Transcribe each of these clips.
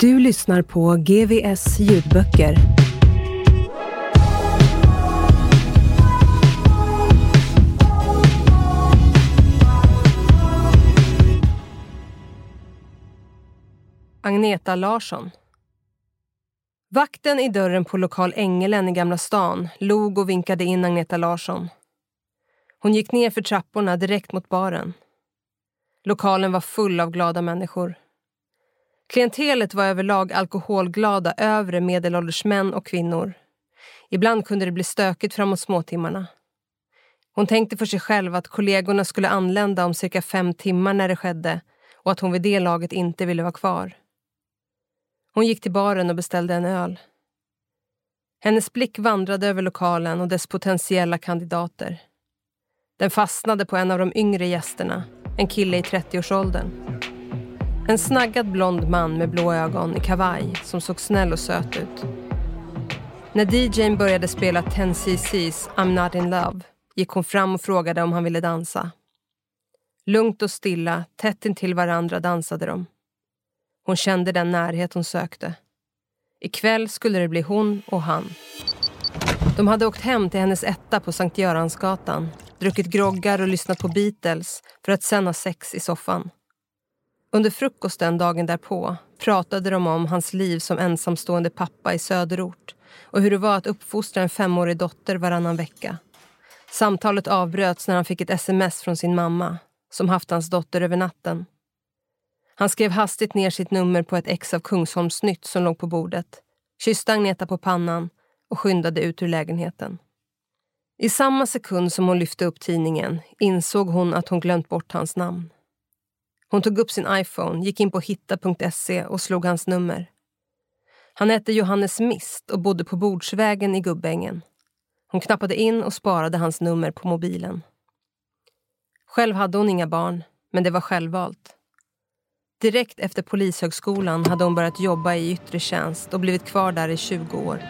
Du lyssnar på GVS ljudböcker. Agneta Larsson Vakten i dörren på lokal Ängelen i Gamla stan log och vinkade in Agneta Larsson. Hon gick ner för trapporna direkt mot baren. Lokalen var full av glada människor. Klientelet var överlag alkoholglada övre medelålders män och kvinnor. Ibland kunde det bli stökigt framåt småtimmarna. Hon tänkte för sig själv att kollegorna skulle anlända om cirka fem timmar när det skedde och att hon vid det laget inte ville vara kvar. Hon gick till baren och beställde en öl. Hennes blick vandrade över lokalen och dess potentiella kandidater. Den fastnade på en av de yngre gästerna, en kille i 30-årsåldern. En snaggad blond man med blå ögon i kavaj som såg snäll och söt ut. När DJn började spela 10cc's I'm not in love gick hon fram och frågade om han ville dansa. Lugnt och stilla, tätt intill varandra dansade de. Hon kände den närhet hon sökte. Ikväll skulle det bli hon och han. De hade åkt hem till hennes etta på Sankt Göransgatan druckit groggar och lyssnat på Beatles för att sen ha sex i soffan. Under frukosten dagen därpå pratade de om hans liv som ensamstående pappa i söderort och hur det var att uppfostra en femårig dotter varannan vecka. Samtalet avbröts när han fick ett sms från sin mamma som haft hans dotter över natten. Han skrev hastigt ner sitt nummer på ett ex av Kungsholmsnytt som låg på bordet, kysste Agneta på pannan och skyndade ut ur lägenheten. I samma sekund som hon lyfte upp tidningen insåg hon att hon glömt bort hans namn. Hon tog upp sin iPhone, gick in på hitta.se och slog hans nummer. Han hette Johannes Mist och bodde på Bordsvägen i Gubbängen. Hon knappade in och sparade hans nummer på mobilen. Själv hade hon inga barn, men det var självvalt. Direkt efter Polishögskolan hade hon börjat jobba i yttre tjänst och blivit kvar där i 20 år.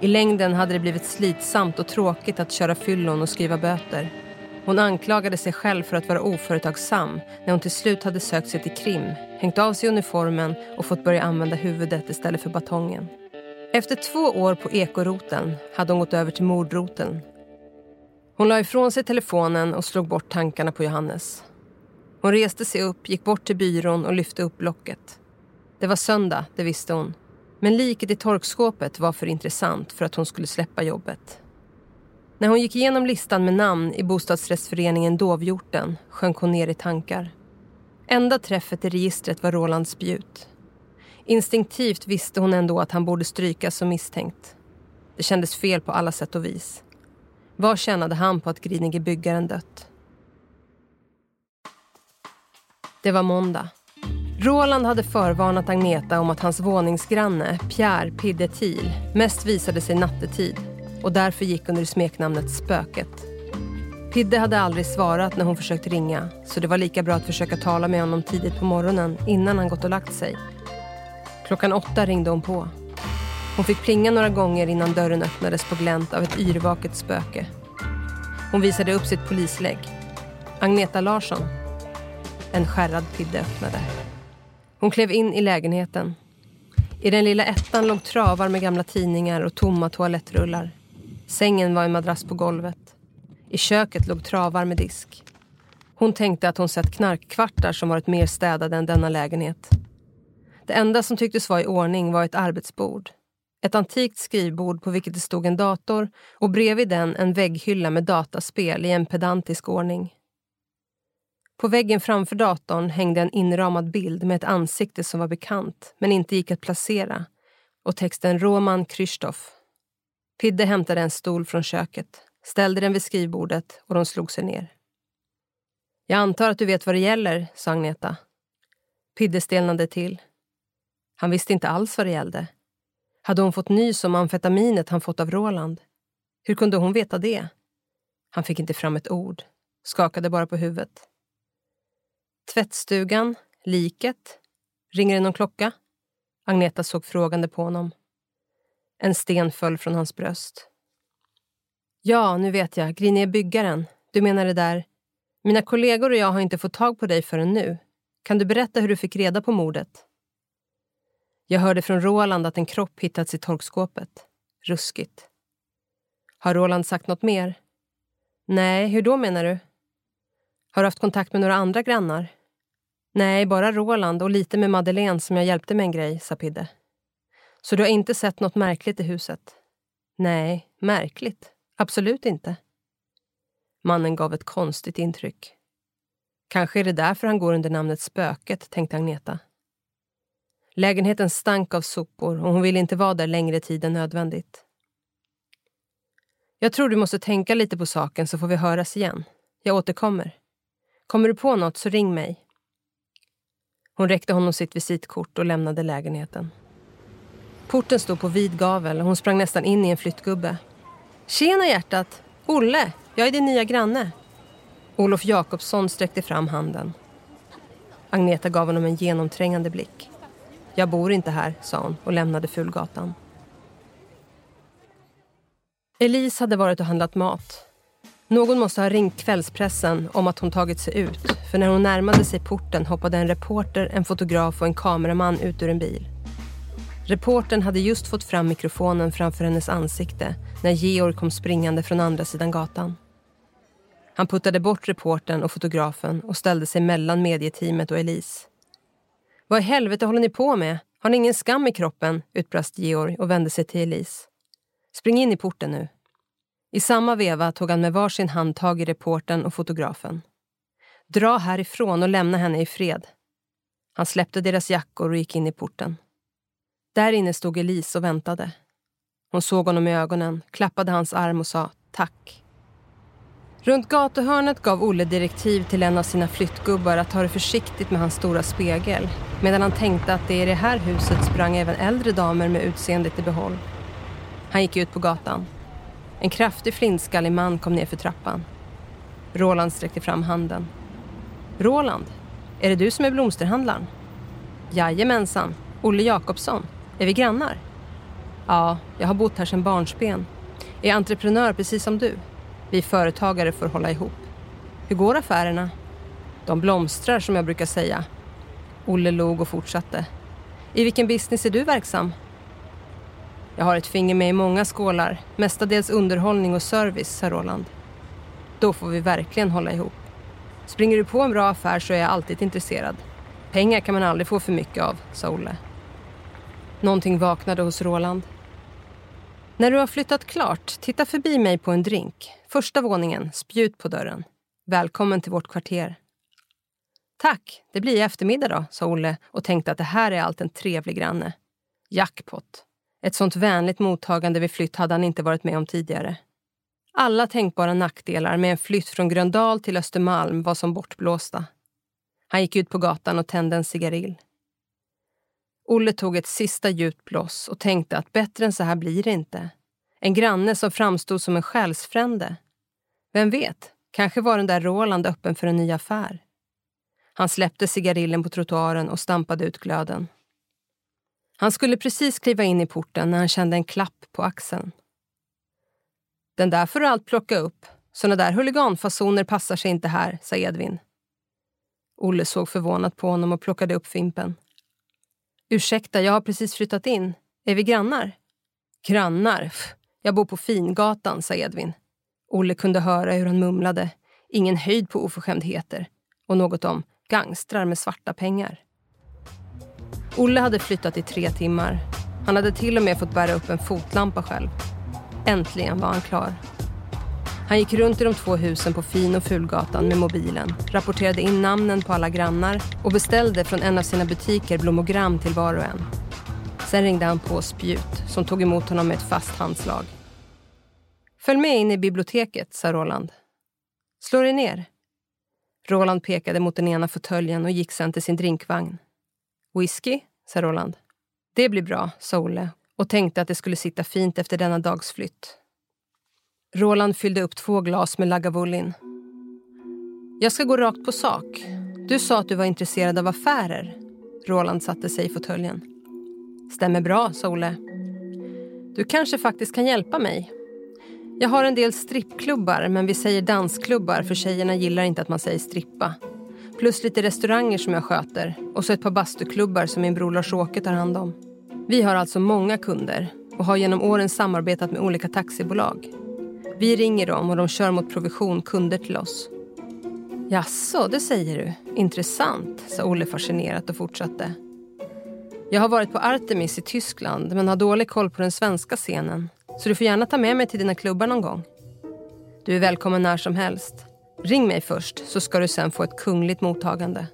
I längden hade det blivit slitsamt och tråkigt att köra fyllon och skriva böter. Hon anklagade sig själv för att vara oföretagsam när hon till slut hade sökt sig till krim, hängt av sig uniformen och fått börja använda huvudet istället för batongen. Efter två år på ekoroten hade hon gått över till mordroten. Hon la ifrån sig telefonen och slog bort tankarna på Johannes. Hon reste sig upp, gick bort till byrån och lyfte upp locket. Det var söndag, det visste hon. Men liket i torkskåpet var för intressant för att hon skulle släppa jobbet. När hon gick igenom listan med namn i bostadsrättsföreningen Dovhjorten sjönk hon ner i tankar. Enda träffet i registret var Roland Spjut. Instinktivt visste hon ändå att han borde strykas som misstänkt. Det kändes fel på alla sätt och vis. Vad tjänade han på att grinige byggaren dött? Det var måndag. Roland hade förvarnat Agneta om att hans våningsgranne, Pierre Pidde Thiel, mest visade sig nattetid och därför gick under smeknamnet Spöket. Pidde hade aldrig svarat när hon försökt ringa så det var lika bra att försöka tala med honom tidigt på morgonen innan han gått och lagt sig. Klockan åtta ringde hon på. Hon fick plinga några gånger innan dörren öppnades på glänt av ett yrvaket spöke. Hon visade upp sitt polislägg. Agneta Larsson. En skärrad Pidde öppnade. Hon klev in i lägenheten. I den lilla ettan låg travar med gamla tidningar och tomma toalettrullar. Sängen var en madrass på golvet. I köket låg travar med disk. Hon tänkte att hon sett knarkkvartar som varit mer städade än denna lägenhet. Det enda som tycktes vara i ordning var ett arbetsbord. Ett antikt skrivbord på vilket det stod en dator och bredvid den en vägghylla med dataspel i en pedantisk ordning. På väggen framför datorn hängde en inramad bild med ett ansikte som var bekant men inte gick att placera och texten Roman Krzysztof. Pidde hämtade en stol från köket, ställde den vid skrivbordet och de slog sig ner. Jag antar att du vet vad det gäller, sa Agneta. Pidde stelnade till. Han visste inte alls vad det gällde. Hade hon fått nys om amfetaminet han fått av Roland? Hur kunde hon veta det? Han fick inte fram ett ord, skakade bara på huvudet. Tvättstugan, liket. Ringer det någon klocka? Agneta såg frågande på honom. En sten föll från hans bröst. Ja, nu vet jag. Grini är byggaren. Du menar det där... Mina kollegor och jag har inte fått tag på dig förrän nu. Kan du berätta hur du fick reda på mordet? Jag hörde från Roland att en kropp hittats i torkskåpet. Ruskigt. Har Roland sagt något mer? Nej, hur då menar du? Har du haft kontakt med några andra grannar? Nej, bara Roland och lite med Madeleine som jag hjälpte med en grej, sa Pidde. Så du har inte sett något märkligt i huset? Nej, märkligt? Absolut inte. Mannen gav ett konstigt intryck. Kanske är det därför han går under namnet Spöket, tänkte Agneta. Lägenheten stank av sopor och hon ville inte vara där längre tid än nödvändigt. Jag tror du måste tänka lite på saken så får vi höras igen. Jag återkommer. Kommer du på något så ring mig. Hon räckte honom sitt visitkort och lämnade lägenheten. Porten stod på vid gavel och hon sprang nästan in i en flyttgubbe. Tjena hjärtat! Olle, jag är din nya granne. Olof Jakobsson sträckte fram handen. Agneta gav honom en genomträngande blick. Jag bor inte här, sa hon och lämnade Fulgatan. Elise hade varit och handlat mat. Någon måste ha ringt kvällspressen om att hon tagit sig ut för när hon närmade sig porten hoppade en reporter, en fotograf och en kameraman ut ur en bil. Reportern hade just fått fram mikrofonen framför hennes ansikte när Georg kom springande från andra sidan gatan. Han puttade bort reporten och fotografen och ställde sig mellan medieteamet och Elise. Vad i helvete håller ni på med? Har ni ingen skam i kroppen? utbrast Georg och vände sig till Elise. Spring in i porten nu. I samma veva tog han med varsin hand tag i reporten och fotografen. Dra härifrån och lämna henne i fred. Han släppte deras jackor och gick in i porten. Där inne stod Elise och väntade. Hon såg honom i ögonen, klappade hans arm och sa tack. Runt gatuhörnet gav Olle direktiv till en av sina flyttgubbar att ta det försiktigt med hans stora spegel medan han tänkte att det i det här huset sprang även äldre damer med utseendet i behåll. Han gick ut på gatan. En kraftig flintskallig man kom ner för trappan. Roland sträckte fram handen. Roland, är det du som är blomsterhandlaren? Jajamensan, Olle Jakobsson. Är vi grannar? Ja, jag har bott här sedan barnsben. Är entreprenör precis som du. Vi företagare får hålla ihop. Hur går affärerna? De blomstrar som jag brukar säga. Olle log och fortsatte. I vilken business är du verksam? Jag har ett finger med i många skålar, mestadels underhållning och service, sa Roland. Då får vi verkligen hålla ihop. Springer du på en bra affär så är jag alltid intresserad. Pengar kan man aldrig få för mycket av, sa Olle. Någonting vaknade hos Roland. När du har flyttat klart, titta förbi mig på en drink. Första våningen, spjut på dörren. Välkommen till vårt kvarter. Tack, det blir i eftermiddag då, sa Olle och tänkte att det här är allt en trevlig granne. Jackpot. Ett sånt vänligt mottagande vid flytt hade han inte varit med om tidigare. Alla tänkbara nackdelar med en flytt från Gröndal till Östermalm var som bortblåsta. Han gick ut på gatan och tände en cigarill. Olle tog ett sista djupt blås och tänkte att bättre än så här blir det inte. En granne som framstod som en själsfrände. Vem vet, kanske var den där Roland öppen för en ny affär. Han släppte cigarillen på trottoaren och stampade ut glöden. Han skulle precis kliva in i porten när han kände en klapp på axeln. Den där får du allt plocka upp. Såna där huliganfasoner passar sig inte här, sa Edvin. Olle såg förvånat på honom och plockade upp fimpen. Ursäkta, jag har precis flyttat in. Är vi grannar? Grannar? Jag bor på Fingatan, sa Edvin. Olle kunde höra hur han mumlade. Ingen höjd på oförskämdheter. Och något om gangstrar med svarta pengar. Olle hade flyttat i tre timmar. Han hade till och med fått bära upp en fotlampa själv. Äntligen var han klar. Han gick runt i de två husen på Fin och Fulgatan med mobilen, rapporterade in namnen på alla grannar och beställde från en av sina butiker blommogram till var och en. Sen ringde han på Spjut som tog emot honom med ett fast handslag. Följ med in i biblioteket, sa Roland. Slå dig ner. Roland pekade mot den ena fåtöljen och gick sen till sin drinkvagn. Whisky, sa Roland. Det blir bra, sa Olle och tänkte att det skulle sitta fint efter denna dags flytt. Roland fyllde upp två glas med Lagavulin. Jag ska gå rakt på sak. Du sa att du var intresserad av affärer. Roland satte sig i fåtöljen. Stämmer bra, sa Olle. Du kanske faktiskt kan hjälpa mig. Jag har en del strippklubbar, men vi säger dansklubbar för tjejerna gillar inte att man säger strippa. Plus lite restauranger som jag sköter och så ett par bastuklubbar som min bror Lars-Åke tar hand om. Vi har alltså många kunder och har genom åren samarbetat med olika taxibolag. Vi ringer dem och de kör mot provision kunder till oss. Jaså, det säger du? Intressant, sa Olle fascinerat och fortsatte. Jag har varit på Artemis i Tyskland men har dålig koll på den svenska scenen. Så du får gärna ta med mig till dina klubbar någon gång. Du är välkommen när som helst. Ring mig först så ska du sen få ett kungligt mottagande.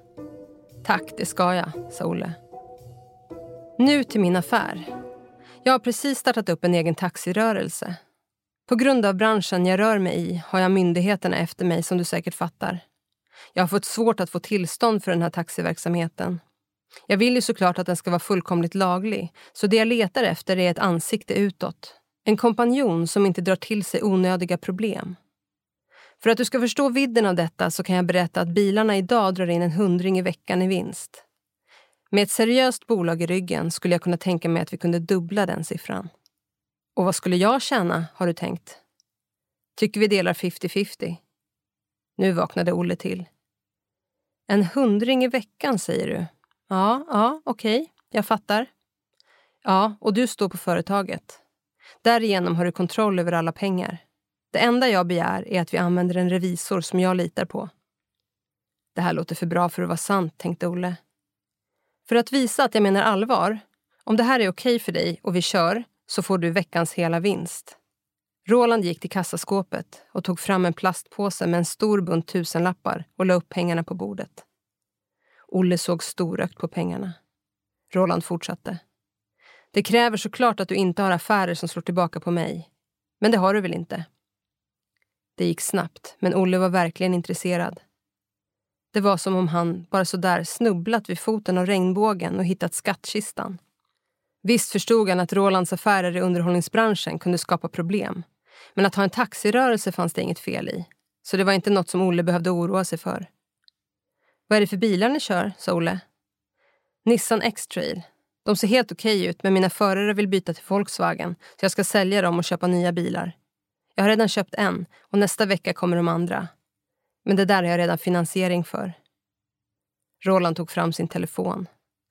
Tack, det ska jag, sa Olle. Nu till min affär. Jag har precis startat upp en egen taxirörelse. På grund av branschen jag rör mig i har jag myndigheterna efter mig som du säkert fattar. Jag har fått svårt att få tillstånd för den här taxiverksamheten. Jag vill ju såklart att den ska vara fullkomligt laglig, så det jag letar efter är ett ansikte utåt. En kompanjon som inte drar till sig onödiga problem. För att du ska förstå vidden av detta så kan jag berätta att bilarna idag drar in en hundring i veckan i vinst. Med ett seriöst bolag i ryggen skulle jag kunna tänka mig att vi kunde dubbla den siffran. Och vad skulle jag tjäna, har du tänkt? Tycker vi delar 50-50? Nu vaknade Olle till. En hundring i veckan, säger du? Ja, ja, okej, okay. jag fattar. Ja, och du står på företaget. Därigenom har du kontroll över alla pengar. Det enda jag begär är att vi använder en revisor som jag litar på. Det här låter för bra för att vara sant, tänkte Olle. För att visa att jag menar allvar, om det här är okej okay för dig och vi kör, så får du veckans hela vinst. Roland gick till kassaskåpet och tog fram en plastpåse med en stor bunt tusenlappar och la upp pengarna på bordet. Olle såg storögt på pengarna. Roland fortsatte. Det kräver såklart att du inte har affärer som slår tillbaka på mig. Men det har du väl inte? Det gick snabbt, men Olle var verkligen intresserad. Det var som om han bara sådär snubblat vid foten av regnbågen och hittat skattkistan. Visst förstod han att Rolands affärer i underhållningsbranschen kunde skapa problem. Men att ha en taxirörelse fanns det inget fel i. Så det var inte något som Olle behövde oroa sig för. Vad är det för bilar ni kör? sa Olle. Nissan X-Trail. De ser helt okej okay ut, men mina förare vill byta till Volkswagen så jag ska sälja dem och köpa nya bilar. Jag har redan köpt en och nästa vecka kommer de andra. Men det där har jag redan finansiering för. Roland tog fram sin telefon.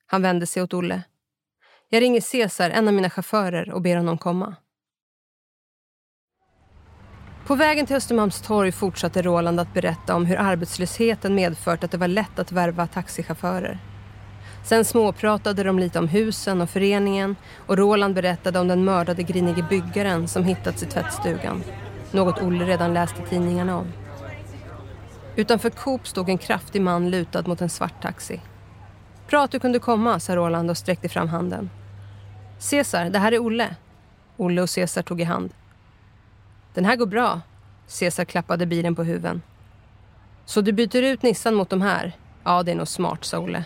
Han vände sig åt Olle. Jag ringer Cesar, en av mina chaufförer, och ber honom komma. På vägen till Östermalmstorg fortsatte Roland att berätta om hur arbetslösheten medfört att det var lätt att värva taxichaufförer. Sen småpratade de lite om husen och föreningen och Roland berättade om den mördade grinige byggaren som hittats i tvättstugan. Något Olle redan läst i tidningarna om. Utanför Coop stod en kraftig man lutad mot en svart taxi. Bra att du kunde komma, sa Roland och sträckte fram handen. Cesar, det här är Olle. Olle och Cesar tog i hand. Den här går bra. Cesar klappade bilen på huven. Så du byter ut Nissan mot de här? Ja, det är nog smart, sa Olle.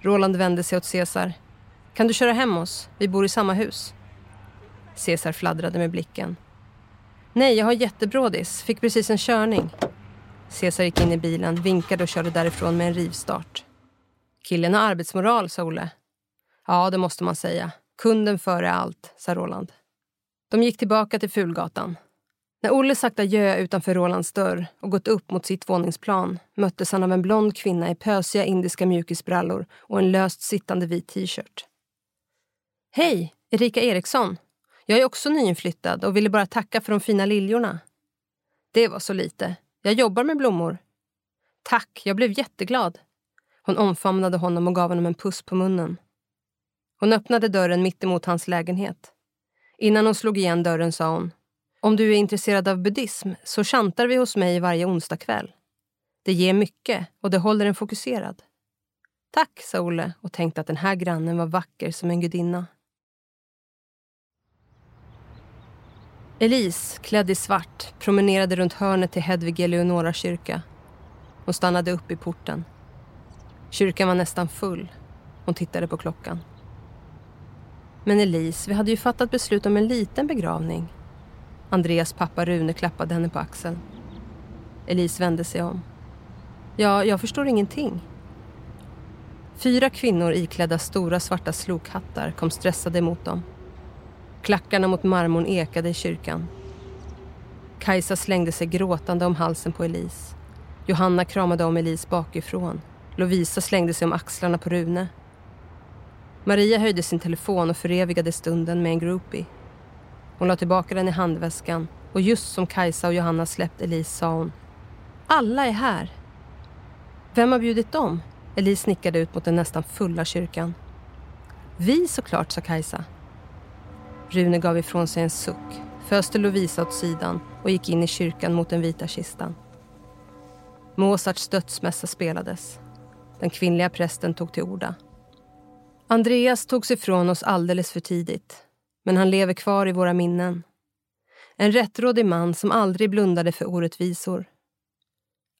Roland vände sig åt Cesar. Kan du köra hem oss? Vi bor i samma hus. Cesar fladdrade med blicken. Nej, jag har jättebrådis. Fick precis en körning. Cesar gick in i bilen, vinkade och körde därifrån med en rivstart. Killen har arbetsmoral, sa Olle. Ja, det måste man säga. Kunden före allt, sa Roland. De gick tillbaka till Fulgatan. När Olle sagt adjö utanför Rolands dörr och gått upp mot sitt våningsplan möttes han av en blond kvinna i pösiga indiska mjukisbrallor och en löst sittande vit t-shirt. Hej, Erika Eriksson. Jag är också nyinflyttad och ville bara tacka för de fina liljorna. Det var så lite. Jag jobbar med blommor. Tack, jag blev jätteglad. Hon omfamnade honom och gav honom en puss på munnen. Hon öppnade dörren mitt emot hans lägenhet. Innan hon slog igen dörren sa hon om du är intresserad av buddhism så chantar vi hos mig varje onsdagkväll. Det ger mycket och det håller en fokuserad. Tack, sa Olle och tänkte att den här grannen var vacker som en gudinna. Elise, klädd i svart, promenerade runt hörnet till Hedvig Eleonora kyrka. Hon stannade upp i porten. Kyrkan var nästan full. Hon tittade på klockan. Men Elise, vi hade ju fattat beslut om en liten begravning. Andreas pappa Rune klappade henne på axeln. Elise vände sig om. Ja, jag förstår ingenting. Fyra kvinnor iklädda stora svarta slokhattar kom stressade mot dem. Klackarna mot marmorn ekade i kyrkan. Kajsa slängde sig gråtande om halsen på Elise. Johanna kramade om Elise bakifrån. Lovisa slängde sig om axlarna på Rune. Maria höjde sin telefon och förevigade stunden med en groupie. Hon la tillbaka den i handväskan och just som Kajsa och Johanna släppt Elise sa hon Alla är här. Vem har bjudit dem? Elise nickade ut mot den nästan fulla kyrkan. Vi såklart, sa Kajsa. Rune gav ifrån sig en suck, föste Lovisa åt sidan och gick in i kyrkan mot den vita kistan. Mozarts dödsmässa spelades. Den kvinnliga prästen tog till orda. Andreas togs ifrån oss alldeles för tidigt men han lever kvar i våra minnen. En rättrådig man som aldrig blundade för orättvisor.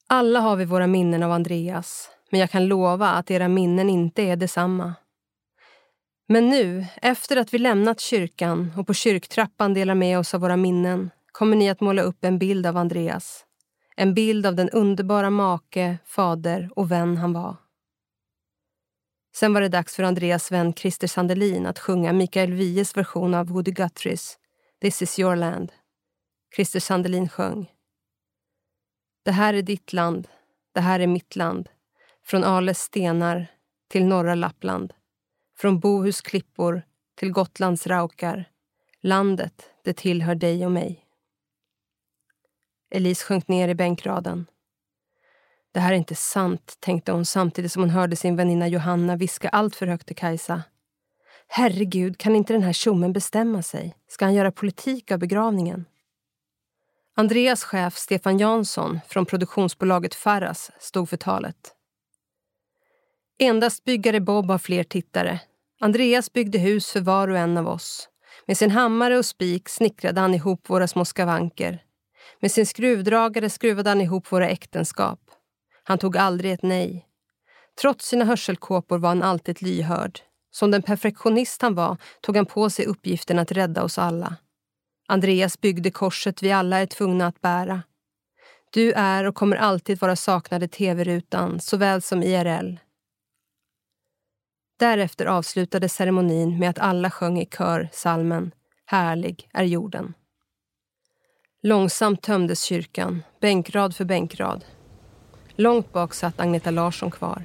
Alla har vi våra minnen av Andreas men jag kan lova att era minnen inte är detsamma. Men nu, efter att vi lämnat kyrkan och på kyrktrappan delar med oss av våra minnen kommer ni att måla upp en bild av Andreas. En bild av den underbara make, fader och vän han var. Sen var det dags för Andreas vän Christer Sandelin att sjunga Mikael Wiehes version av Woody Guthrie's This is your land. Christer Sandelin sjöng. Det här är ditt land, det här är mitt land. Från Ales stenar till norra Lappland. Från Bohus klippor till Gotlands raukar. Landet, det tillhör dig och mig. Elise sjönk ner i bänkraden. Det här är inte sant, tänkte hon samtidigt som hon hörde sin väninna Johanna viska allt för högt till Kajsa. Herregud, kan inte den här tjommen bestämma sig? Ska han göra politik av begravningen? Andreas chef Stefan Jansson från produktionsbolaget Farras stod för talet. Endast byggare Bob har fler tittare. Andreas byggde hus för var och en av oss. Med sin hammare och spik snickrade han ihop våra små skavanker. Med sin skruvdragare skruvade han ihop våra äktenskap. Han tog aldrig ett nej. Trots sina hörselkåpor var han alltid lyhörd. Som den perfektionist han var tog han på sig uppgiften att rädda oss alla. Andreas byggde korset vi alla är tvungna att bära. Du är och kommer alltid vara saknad i tv-rutan såväl som IRL. Därefter avslutades ceremonin med att alla sjöng i kör salmen Härlig är jorden. Långsamt tömdes kyrkan, bänkrad för bänkrad. Långt bak satt Agneta Larsson kvar.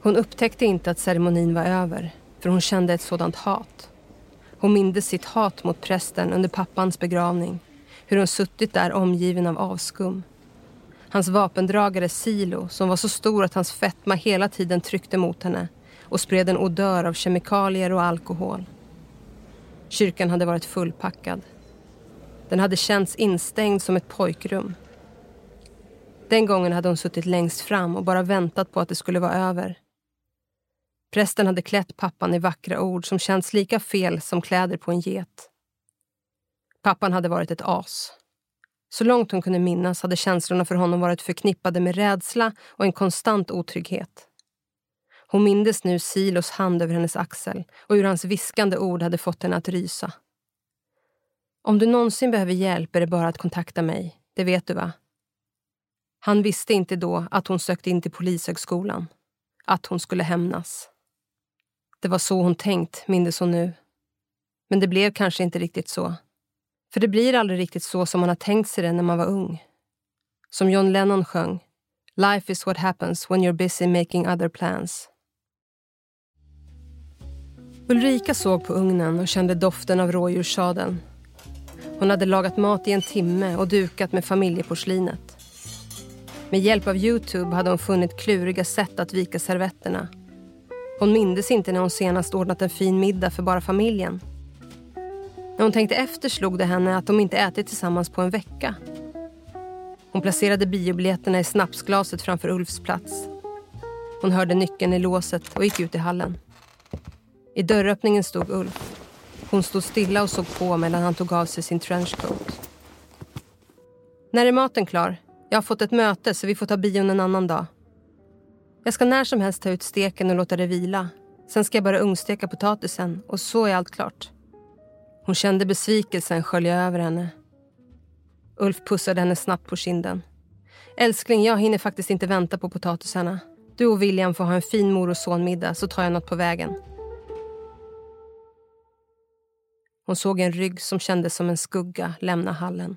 Hon upptäckte inte att ceremonin var över, för hon kände ett sådant hat. Hon mindes sitt hat mot prästen under pappans begravning. Hur hon suttit där omgiven av avskum. Hans vapendragare Silo, som var så stor att hans fetma hela tiden tryckte mot henne och spred en odör av kemikalier och alkohol. Kyrkan hade varit fullpackad. Den hade känts instängd som ett pojkrum. Den gången hade hon suttit längst fram och bara väntat på att det skulle vara över. Prästen hade klätt pappan i vackra ord som känts lika fel som kläder på en get. Pappan hade varit ett as. Så långt hon kunde minnas hade känslorna för honom varit förknippade med rädsla och en konstant otrygghet. Hon mindes nu Silos hand över hennes axel och hur hans viskande ord hade fått henne att rysa. Om du någonsin behöver hjälp är det bara att kontakta mig. Det vet du, va? Han visste inte då att hon sökte in till Polishögskolan. Att hon skulle hämnas. Det var så hon tänkt, mindes hon nu. Men det blev kanske inte riktigt så. För det blir aldrig riktigt så som man har tänkt sig det när man var ung. Som John Lennon sjöng. Life is what happens when you're busy making other plans. Ulrika såg på ugnen och kände doften av rådjurssadeln. Hon hade lagat mat i en timme och dukat med familjeporslinet. Med hjälp av Youtube hade hon funnit kluriga sätt att vika servetterna. Hon mindes inte när hon senast ordnat en fin middag för bara familjen. När hon tänkte efter slog det henne att de inte ätit tillsammans på en vecka. Hon placerade biobiljetterna i snapsglaset framför Ulfs plats. Hon hörde nyckeln i låset och gick ut i hallen. I dörröppningen stod Ulf. Hon stod stilla och såg på medan han tog av sig sin trenchcoat. När är maten klar? Jag har fått ett möte så vi får ta bion en annan dag. Jag ska när som helst ta ut steken och låta det vila. Sen ska jag bara ugnsteka potatisen och så är allt klart. Hon kände besvikelsen skölja över henne. Ulf pussade henne snabbt på kinden. Älskling, jag hinner faktiskt inte vänta på potatisarna. Du och William får ha en fin mor och sonmiddag så tar jag något på vägen. Hon såg en rygg som kändes som en skugga lämna hallen.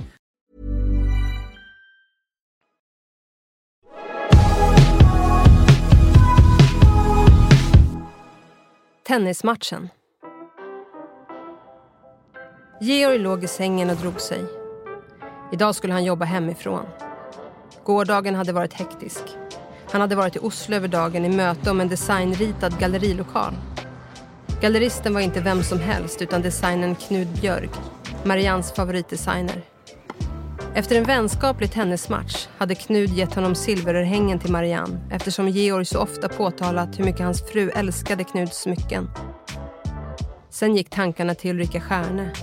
Tennismatchen. Georg låg i sängen och drog sig. Idag skulle han jobba hemifrån. Gårdagen hade varit hektisk. Han hade varit i Oslo över dagen i möte om en designritad gallerilokal. Galleristen var inte vem som helst utan designern Knud Björk, Marians favoritdesigner. Efter en vänskaplig tennismatch hade Knud gett honom silverörhängen till Marianne eftersom Georg så ofta påtalat hur mycket hans fru älskade Knuds smycken. Sen gick tankarna till Ulrika Stjärne.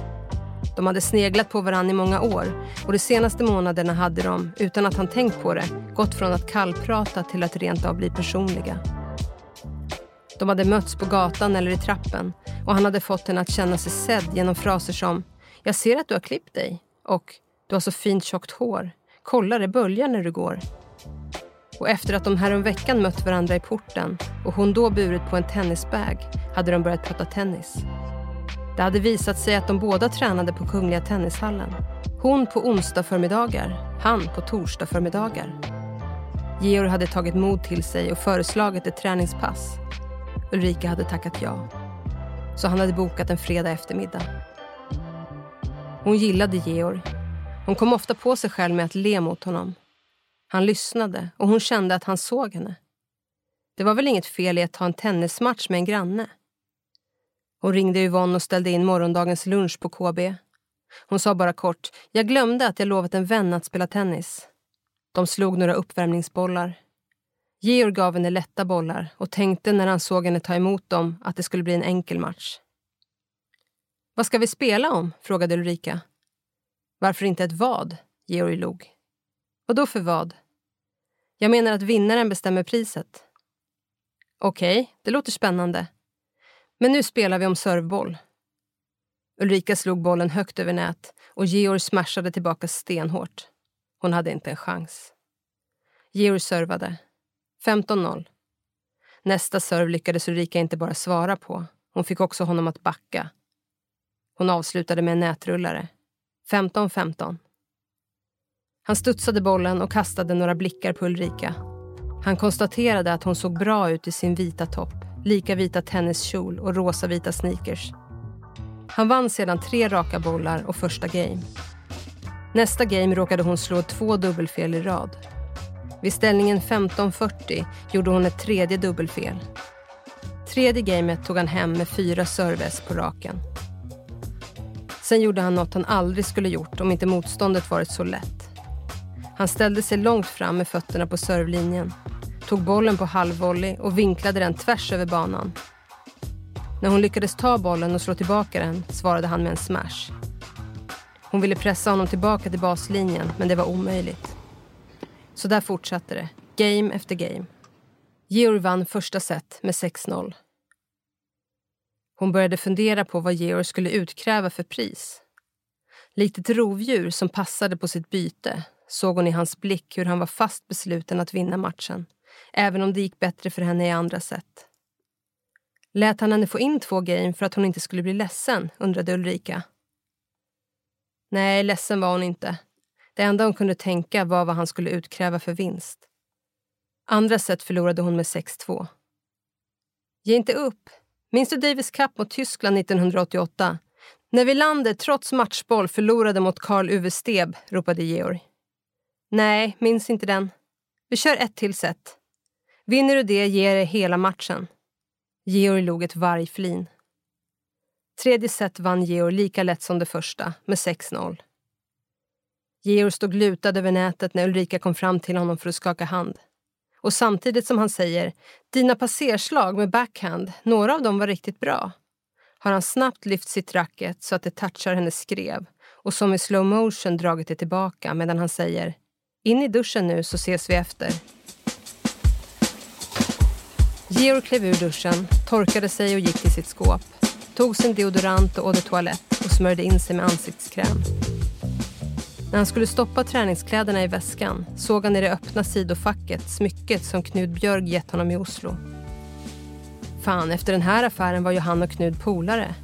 De hade sneglat på varann i många år och de senaste månaderna hade de, utan att han tänkt på det, gått från att kallprata till att rent av bli personliga. De hade mötts på gatan eller i trappen och han hade fått henne att känna sig sedd genom fraser som “Jag ser att du har klippt dig” och “Du har så fint tjockt hår. Kolla det böljar när du går.” Och efter att de häromveckan mött varandra i porten och hon då burit på en tennisbag hade de börjat prata tennis. Det hade visat sig att de båda tränade på Kungliga Tennishallen. Hon på onsdag förmiddagar, han på torsdag förmiddagar. Georg hade tagit mod till sig och föreslagit ett träningspass. Ulrika hade tackat ja. Så han hade bokat en fredag eftermiddag. Hon gillade Georg. Hon kom ofta på sig själv med att le mot honom. Han lyssnade och hon kände att han såg henne. Det var väl inget fel i att ta en tennismatch med en granne. Hon ringde Yvonne och ställde in morgondagens lunch på KB. Hon sa bara kort, jag glömde att jag lovat en vän att spela tennis. De slog några uppvärmningsbollar. Georg gav henne lätta bollar och tänkte när han såg henne ta emot dem att det skulle bli en enkel match. Vad ska vi spela om? frågade Ulrika. Varför inte ett vad? Georg log. Och då för vad? Jag menar att vinnaren bestämmer priset. Okej, okay, det låter spännande. Men nu spelar vi om servboll. Ulrika slog bollen högt över nät och Georg smashade tillbaka stenhårt. Hon hade inte en chans. Georg servade. 15-0. Nästa serv lyckades Ulrika inte bara svara på. Hon fick också honom att backa. Hon avslutade med en nätrullare. 15-15. Han studsade bollen och kastade några blickar på Ulrika. Han konstaterade att hon såg bra ut i sin vita topp lika vita tenniskjol och rosa vita sneakers. Han vann sedan tre raka bollar och första game. Nästa game råkade hon slå två dubbelfel i rad. Vid ställningen 15-40 gjorde hon ett tredje dubbelfel. Tredje gamet tog han hem med fyra service på raken. Sen gjorde han något han aldrig skulle gjort om inte motståndet varit så lätt. Han ställde sig långt fram med fötterna på servlinjen, tog bollen på halvvolley och vinklade den tvärs över banan. När hon lyckades ta bollen och slå tillbaka den svarade han med en smash. Hon ville pressa honom tillbaka till baslinjen, men det var omöjligt. Så där fortsatte det, game efter game. Georg vann första set med 6-0. Hon började fundera på vad Georg skulle utkräva för pris. Likt ett rovdjur som passade på sitt byte såg hon i hans blick hur han var fast besluten att vinna matchen, även om det gick bättre för henne i andra set. Lät han henne få in två game för att hon inte skulle bli ledsen, undrade Ulrika. Nej, ledsen var hon inte. Det enda hon kunde tänka var vad han skulle utkräva för vinst. Andra set förlorade hon med 6-2. Ge inte upp. Minns du Davis Cup mot Tyskland 1988? När vi landet trots matchboll förlorade mot Karl Uwe Steb, ropade Georg. Nej, minns inte den. Vi kör ett till set. Vinner du det ger det hela matchen. Georg log ett vargflin. Tredje set vann Georg lika lätt som det första, med 6-0. Georg stod lutad över nätet när Ulrika kom fram till honom för att skaka hand. Och samtidigt som han säger “dina passerslag med backhand, några av dem var riktigt bra” har han snabbt lyft sitt racket så att det touchar hennes skrev och som i slow motion dragit det tillbaka medan han säger “in i duschen nu så ses vi efter”. Georg klev ur duschen, torkade sig och gick till sitt skåp. Tog sin deodorant och eau de toilette och smörjde in sig med ansiktskräm. När han skulle stoppa träningskläderna i väskan såg han i det öppna sidofacket smycket som Knud Björg gett honom i Oslo. Fan, efter den här affären var ju han och Knud polare.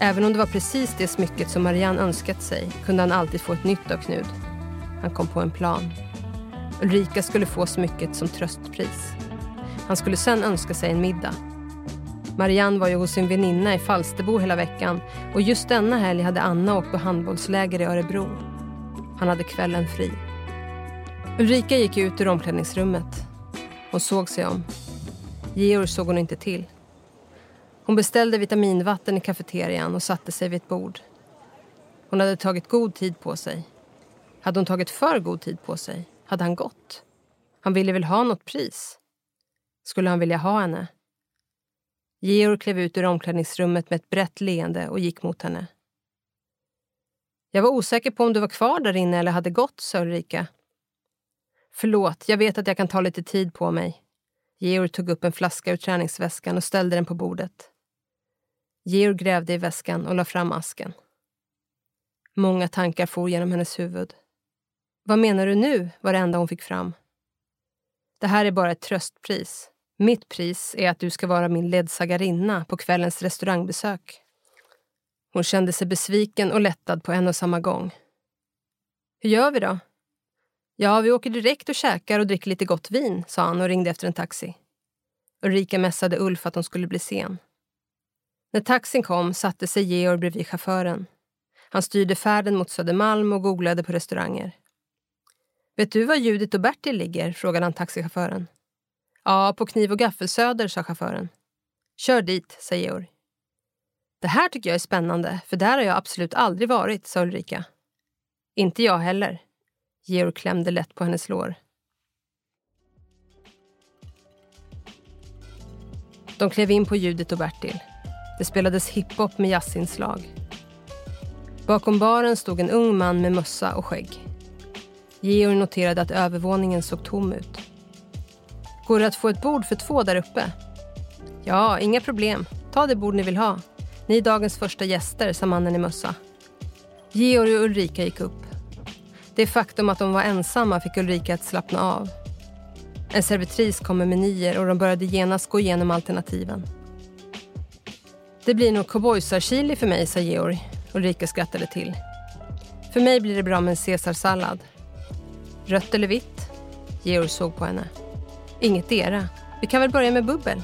Även om det var precis det smycket som Marianne önskat sig kunde han alltid få ett nytt av Knud. Han kom på en plan. Ulrika skulle få smycket som tröstpris. Han skulle sen önska sig en middag. Marianne var ju hos sin väninna i Falsterbo hela veckan och just denna helg hade Anna åkt på handbollsläger i Örebro. Han hade kvällen fri. Ulrika gick ut ur omklädningsrummet. Hon såg sig om. Georg såg hon inte till. Hon beställde vitaminvatten i kafeterian och satte sig vid ett bord. Hon hade tagit god tid på sig. Hade hon tagit för god tid på sig? Hade han gått? Han ville väl ha något pris? Skulle han vilja ha henne? Georg klev ut ur omklädningsrummet med ett brett leende och gick mot henne. Jag var osäker på om du var kvar där inne eller hade gått, sa Ulrika. Förlåt, jag vet att jag kan ta lite tid på mig. Georg tog upp en flaska ur träningsväskan och ställde den på bordet. Georg grävde i väskan och la fram asken. Många tankar for genom hennes huvud. Vad menar du nu? var det enda hon fick fram. Det här är bara ett tröstpris. Mitt pris är att du ska vara min ledsagarinna på kvällens restaurangbesök. Hon kände sig besviken och lättad på en och samma gång. Hur gör vi då? Ja, vi åker direkt och käkar och dricker lite gott vin, sa han och ringde efter en taxi. Ulrika mässade Ulf att hon skulle bli sen. När taxin kom satte sig Georg bredvid chauffören. Han styrde färden mot Södermalm och googlade på restauranger. Vet du var Judit och Bertil ligger? frågade han taxichauffören. Ja, på Kniv och gaffelsöder, sa chauffören. Kör dit, sa Georg. Det här tycker jag är spännande, för där har jag absolut aldrig varit, sa Ulrika. Inte jag heller. Georg klämde lätt på hennes lår. De klev in på Judit och Bertil. Det spelades hiphop med jazzinslag. Bakom baren stod en ung man med mössa och skägg. Georg noterade att övervåningen såg tom ut. Går det att få ett bord för två där uppe? Ja, inga problem. Ta det bord ni vill ha. Ni är dagens första gäster, sa mannen i mössa. Georg och Ulrika gick upp. Det faktum att de var ensamma fick Ulrika att slappna av. En servitris kom med menyer och de började genast gå igenom alternativen. Det blir nog cowboysarchili för mig, sa Georg. Ulrika skrattade till. För mig blir det bra med en caesarsallad. Rött eller vitt? Georg såg på henne. Inget era. Vi kan väl börja med bubbel?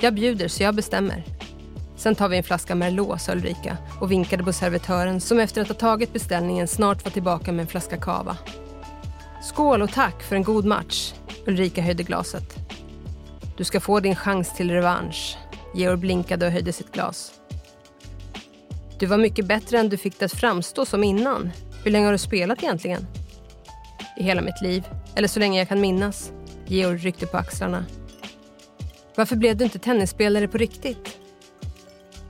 Jag bjuder, så jag bestämmer. Sen tar vi en flaska Merlot, sa Ulrika och vinkade på servitören som efter att ha tagit beställningen snart var tillbaka med en flaska kava. Skål och tack för en god match. Ulrika höjde glaset. Du ska få din chans till revansch. Georg blinkade och höjde sitt glas. Du var mycket bättre än du fick det att framstå som innan. Hur länge har du spelat egentligen? I hela mitt liv. Eller så länge jag kan minnas. Georg ryckte på axlarna. Varför blev du inte tennisspelare på riktigt?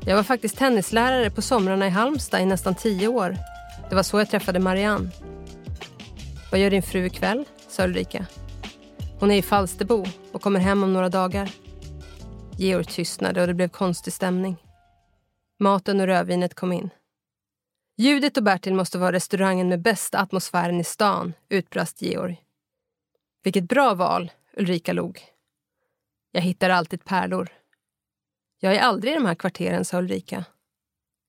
Jag var faktiskt tennislärare på somrarna i Halmstad i nästan tio år. Det var så jag träffade Marianne. Vad gör din fru ikväll? sa Ulrika. Hon är i Falsterbo och kommer hem om några dagar. Georg tystnade och det blev konstig stämning. Maten och rödvinet kom in. Judit och Bertil måste vara restaurangen med bästa atmosfären i stan, utbrast Georg. Vilket bra val, Ulrika log. Jag hittar alltid pärlor. Jag är aldrig i de här kvarteren, sa Ulrika.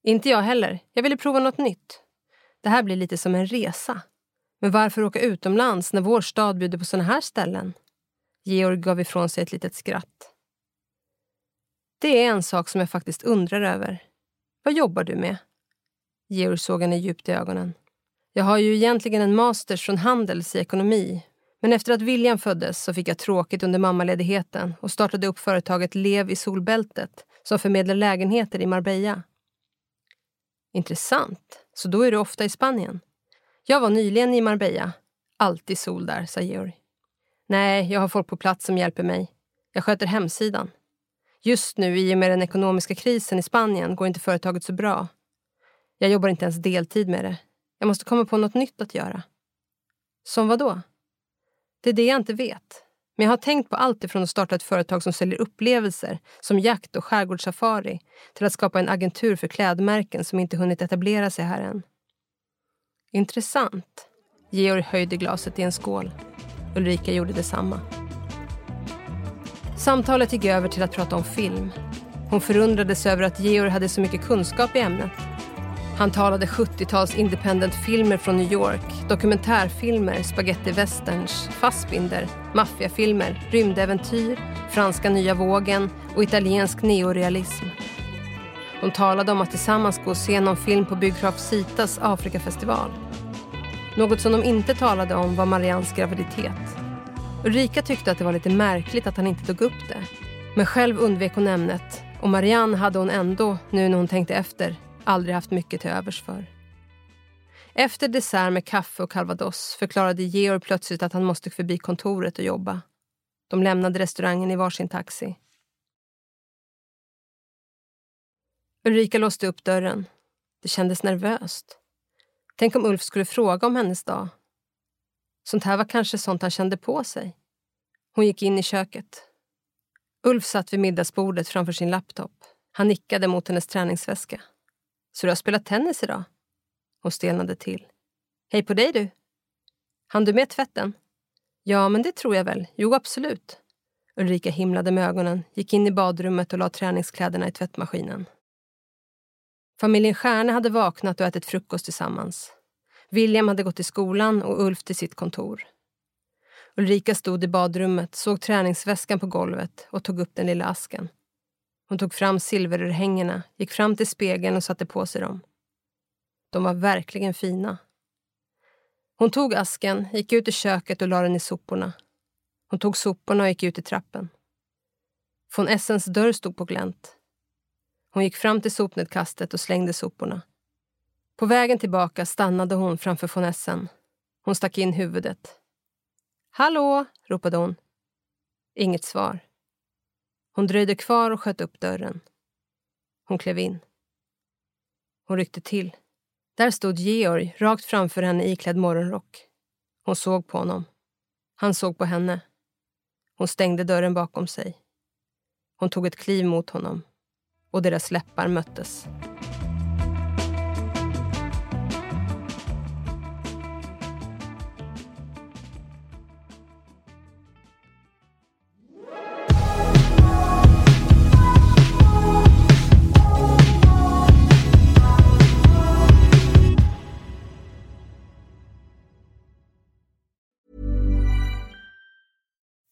Inte jag heller. Jag ville prova något nytt. Det här blir lite som en resa. Men varför åka utomlands när vår stad bjuder på såna här ställen? Georg gav ifrån sig ett litet skratt. Det är en sak som jag faktiskt undrar över. Vad jobbar du med? Georg såg henne djupt i ögonen. Jag har ju egentligen en master från Handels i ekonomi. Men efter att William föddes så fick jag tråkigt under mammaledigheten och startade upp företaget Lev i solbältet som förmedlar lägenheter i Marbella. Intressant. Så då är du ofta i Spanien? Jag var nyligen i Marbella. Alltid sol där, sa Georg. Nej, jag har folk på plats som hjälper mig. Jag sköter hemsidan. Just nu, i och med den ekonomiska krisen i Spanien, går inte företaget så bra. Jag jobbar inte ens deltid med det. Jag måste komma på något nytt att göra. Som vad då? Det är det jag inte vet. Men jag har tänkt på allt ifrån att starta ett företag som säljer upplevelser, som jakt och skärgårdssafari, till att skapa en agentur för klädmärken som inte hunnit etablera sig här än. Intressant. Georg höjde glaset i en skål. Ulrika gjorde detsamma. Samtalet gick över till att prata om film. Hon förundrades över att Georg hade så mycket kunskap i ämnet. Han talade 70-tals independent-filmer från New York, dokumentärfilmer, spagetti westerns, Fassbinder, maffiafilmer, rymdäventyr, franska nya vågen och italiensk neorealism. De talade om att tillsammans gå och se någon film på Biograf Citas Afrikafestival. Något som de inte talade om var Marians graviditet. Ulrika tyckte att det var lite märkligt att han inte tog upp det. Men själv undvek hon ämnet och Marianne hade hon ändå, nu när hon tänkte efter, aldrig haft mycket till övers för. Efter dessert med kaffe och calvados förklarade Georg plötsligt att han måste förbi kontoret och jobba. De lämnade restaurangen i varsin taxi. Ulrika låste upp dörren. Det kändes nervöst. Tänk om Ulf skulle fråga om hennes dag. Sånt här var kanske sånt han kände på sig. Hon gick in i köket. Ulf satt vid middagsbordet framför sin laptop. Han nickade mot hennes träningsväska. Så du har spelat tennis idag? Hon stelnade till. Hej på dig du! Han du med tvätten? Ja, men det tror jag väl. Jo, absolut. Ulrika himlade med ögonen, gick in i badrummet och la träningskläderna i tvättmaskinen. Familjen Stjärne hade vaknat och ätit frukost tillsammans. William hade gått till skolan och Ulf till sitt kontor. Ulrika stod i badrummet, såg träningsväskan på golvet och tog upp den lilla asken. Hon tog fram silverörhängena, gick fram till spegeln och satte på sig dem. De var verkligen fina. Hon tog asken, gick ut i köket och la den i soporna. Hon tog soporna och gick ut i trappen. Von Essens dörr stod på glänt. Hon gick fram till sopnedkastet och slängde soporna. På vägen tillbaka stannade hon framför von Essen. Hon stack in huvudet. Hallå, ropade hon. Inget svar. Hon dröjde kvar och sköt upp dörren. Hon klev in. Hon ryckte till. Där stod Georg rakt framför henne iklädd morgonrock. Hon såg på honom. Han såg på henne. Hon stängde dörren bakom sig. Hon tog ett kliv mot honom och deras läppar möttes.